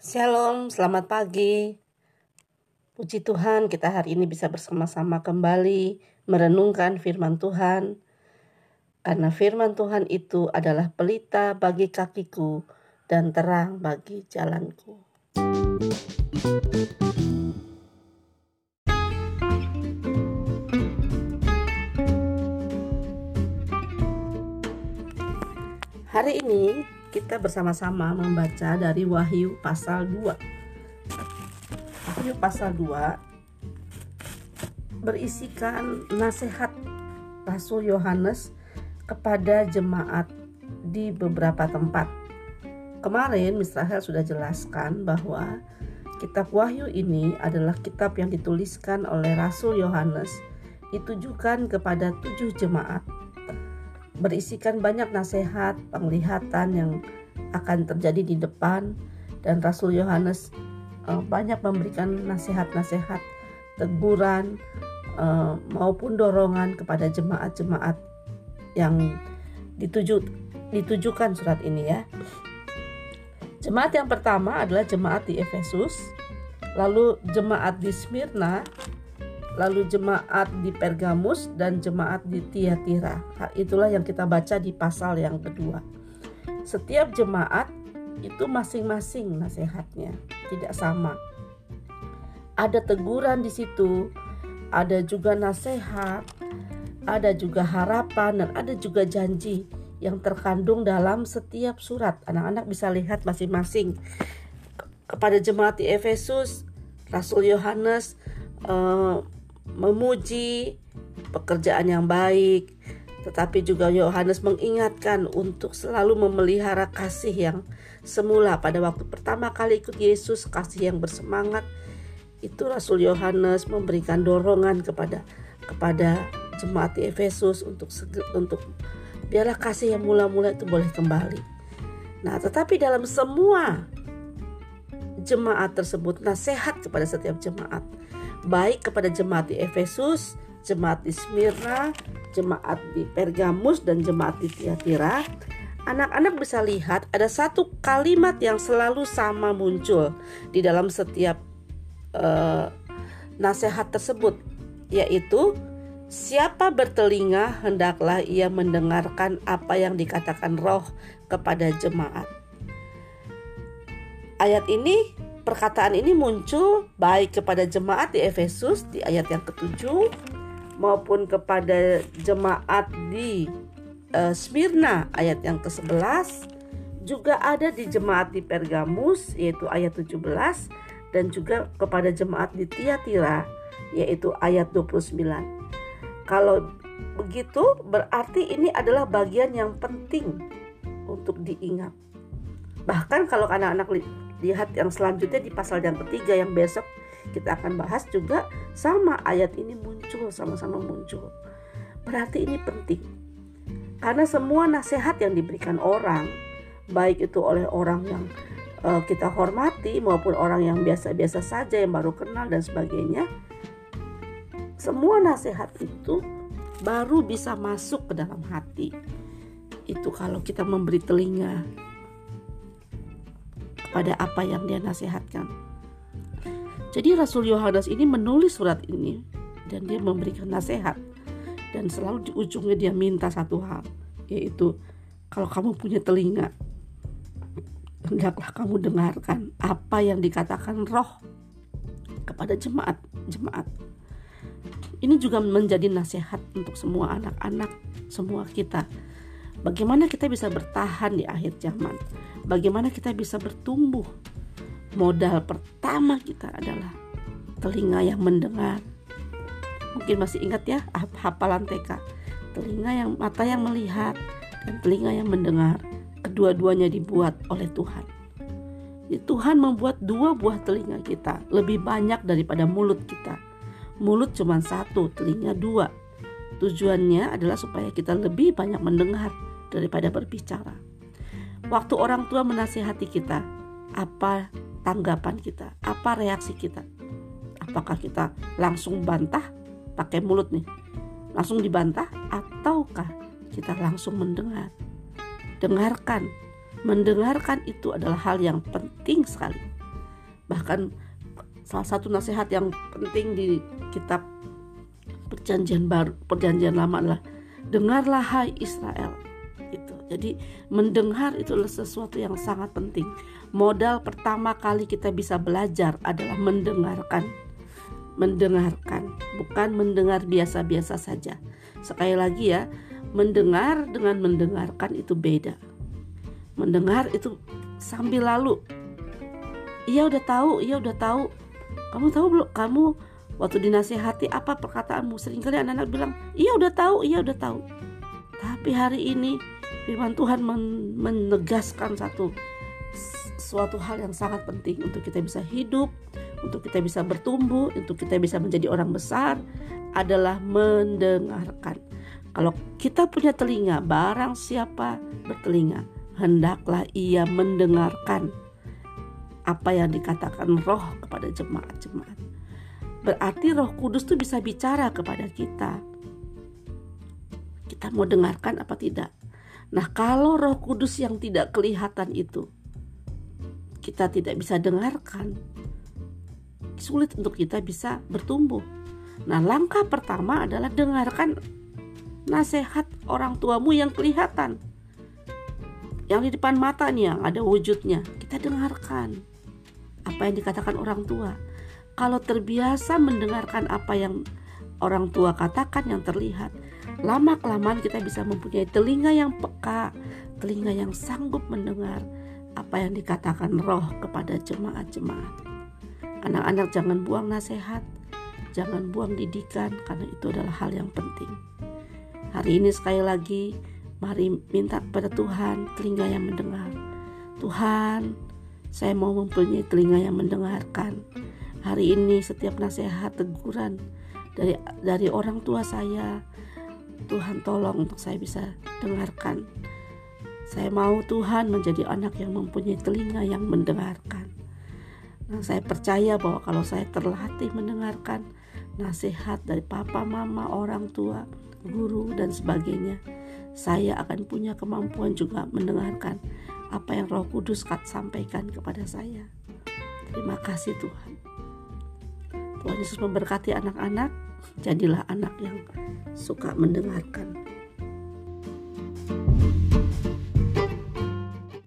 Shalom, selamat pagi. Puji Tuhan, kita hari ini bisa bersama-sama kembali merenungkan firman Tuhan. Karena firman Tuhan itu adalah pelita bagi kakiku dan terang bagi jalanku. Hari ini kita bersama-sama membaca dari Wahyu pasal 2. Wahyu pasal 2 berisikan nasihat Rasul Yohanes kepada jemaat di beberapa tempat. Kemarin Israel sudah jelaskan bahwa kitab Wahyu ini adalah kitab yang dituliskan oleh Rasul Yohanes ditujukan kepada tujuh jemaat berisikan banyak nasihat, penglihatan yang akan terjadi di depan dan Rasul Yohanes uh, banyak memberikan nasihat-nasihat, teguran uh, maupun dorongan kepada jemaat-jemaat yang dituju ditujukan surat ini ya. Jemaat yang pertama adalah jemaat di Efesus, lalu jemaat di Smyrna, lalu jemaat di Pergamus dan jemaat di Tiatira. Hal itulah yang kita baca di pasal yang kedua. Setiap jemaat itu masing-masing nasihatnya, tidak sama. Ada teguran di situ, ada juga nasihat, ada juga harapan dan ada juga janji yang terkandung dalam setiap surat. Anak-anak bisa lihat masing-masing. Kepada jemaat di Efesus, Rasul Yohanes uh, memuji pekerjaan yang baik, tetapi juga Yohanes mengingatkan untuk selalu memelihara kasih yang semula pada waktu pertama kali ikut Yesus, kasih yang bersemangat. Itu Rasul Yohanes memberikan dorongan kepada kepada jemaat di Efesus untuk untuk biarlah kasih yang mula-mula itu boleh kembali. Nah, tetapi dalam semua jemaat tersebut nasihat kepada setiap jemaat baik kepada jemaat di Efesus, jemaat di Smyrna, jemaat di Pergamus dan jemaat di Tiatira, anak-anak bisa lihat ada satu kalimat yang selalu sama muncul di dalam setiap uh, nasihat tersebut, yaitu siapa bertelinga hendaklah ia mendengarkan apa yang dikatakan Roh kepada jemaat. Ayat ini Perkataan ini muncul baik kepada jemaat di Efesus di ayat yang ketujuh maupun kepada jemaat di uh, Smyrna ayat yang ke-11 juga ada di jemaat di Pergamus yaitu ayat 17 dan juga kepada jemaat di Tiatira yaitu ayat 29. Kalau begitu berarti ini adalah bagian yang penting untuk diingat. Bahkan kalau anak-anak lihat yang selanjutnya di pasal yang ketiga yang besok kita akan bahas juga sama ayat ini muncul sama-sama muncul. Berarti ini penting. Karena semua nasihat yang diberikan orang, baik itu oleh orang yang uh, kita hormati maupun orang yang biasa-biasa saja yang baru kenal dan sebagainya, semua nasihat itu baru bisa masuk ke dalam hati. Itu kalau kita memberi telinga, pada apa yang dia nasihatkan. Jadi Rasul Yohanes ini menulis surat ini dan dia memberikan nasihat. Dan selalu di ujungnya dia minta satu hal yaitu kalau kamu punya telinga hendaklah kamu dengarkan apa yang dikatakan roh kepada jemaat jemaat. Ini juga menjadi nasihat untuk semua anak-anak semua kita Bagaimana kita bisa bertahan di akhir zaman? Bagaimana kita bisa bertumbuh? Modal pertama kita adalah telinga yang mendengar. Mungkin masih ingat ya hafalan TK. Telinga yang mata yang melihat dan telinga yang mendengar. Kedua-duanya dibuat oleh Tuhan. Tuhan membuat dua buah telinga kita lebih banyak daripada mulut kita. Mulut cuma satu, telinga dua. Tujuannya adalah supaya kita lebih banyak mendengar daripada berbicara. Waktu orang tua menasihati kita, apa tanggapan kita? Apa reaksi kita? Apakah kita langsung bantah pakai mulut nih? Langsung dibantah ataukah kita langsung mendengar? Dengarkan. Mendengarkan itu adalah hal yang penting sekali. bahkan salah satu nasihat yang penting di kitab perjanjian baru perjanjian lama adalah dengarlah hai Israel jadi mendengar itu adalah sesuatu yang sangat penting. Modal pertama kali kita bisa belajar adalah mendengarkan. Mendengarkan bukan mendengar biasa-biasa saja. Sekali lagi ya mendengar dengan mendengarkan itu beda. Mendengar itu sambil lalu. Iya udah tahu iya udah tahu. Kamu tahu belum? Kamu waktu dinasehati apa perkataanmu? Seringkali anak-anak bilang iya udah tahu iya udah tahu. Tapi hari ini firman Tuhan men menegaskan satu suatu hal yang sangat penting untuk kita bisa hidup untuk kita bisa bertumbuh untuk kita bisa menjadi orang besar adalah mendengarkan kalau kita punya telinga barang siapa bertelinga hendaklah ia mendengarkan apa yang dikatakan roh kepada jemaat-jemaat. Berarti roh kudus itu bisa bicara kepada kita. Kita mau dengarkan apa tidak? Nah kalau roh kudus yang tidak kelihatan itu kita tidak bisa dengarkan, sulit untuk kita bisa bertumbuh. Nah langkah pertama adalah dengarkan nasihat orang tuamu yang kelihatan yang di depan mata nih yang ada wujudnya kita dengarkan apa yang dikatakan orang tua kalau terbiasa mendengarkan apa yang orang tua katakan yang terlihat lama kelamaan kita bisa mempunyai telinga yang peka telinga yang sanggup mendengar apa yang dikatakan roh kepada jemaat-jemaat anak-anak jangan buang nasihat jangan buang didikan karena itu adalah hal yang penting hari ini sekali lagi Mari minta pada Tuhan telinga yang mendengar. Tuhan, saya mau mempunyai telinga yang mendengarkan. Hari ini setiap nasihat teguran dari dari orang tua saya, Tuhan tolong untuk saya bisa dengarkan. Saya mau Tuhan menjadi anak yang mempunyai telinga yang mendengarkan. Nah, saya percaya bahwa kalau saya terlatih mendengarkan nasihat dari papa, mama, orang tua, guru, dan sebagainya, saya akan punya kemampuan juga mendengarkan apa yang Roh Kudus sampaikan kepada saya. Terima kasih Tuhan. Tuhan Yesus memberkati anak-anak, jadilah anak yang suka mendengarkan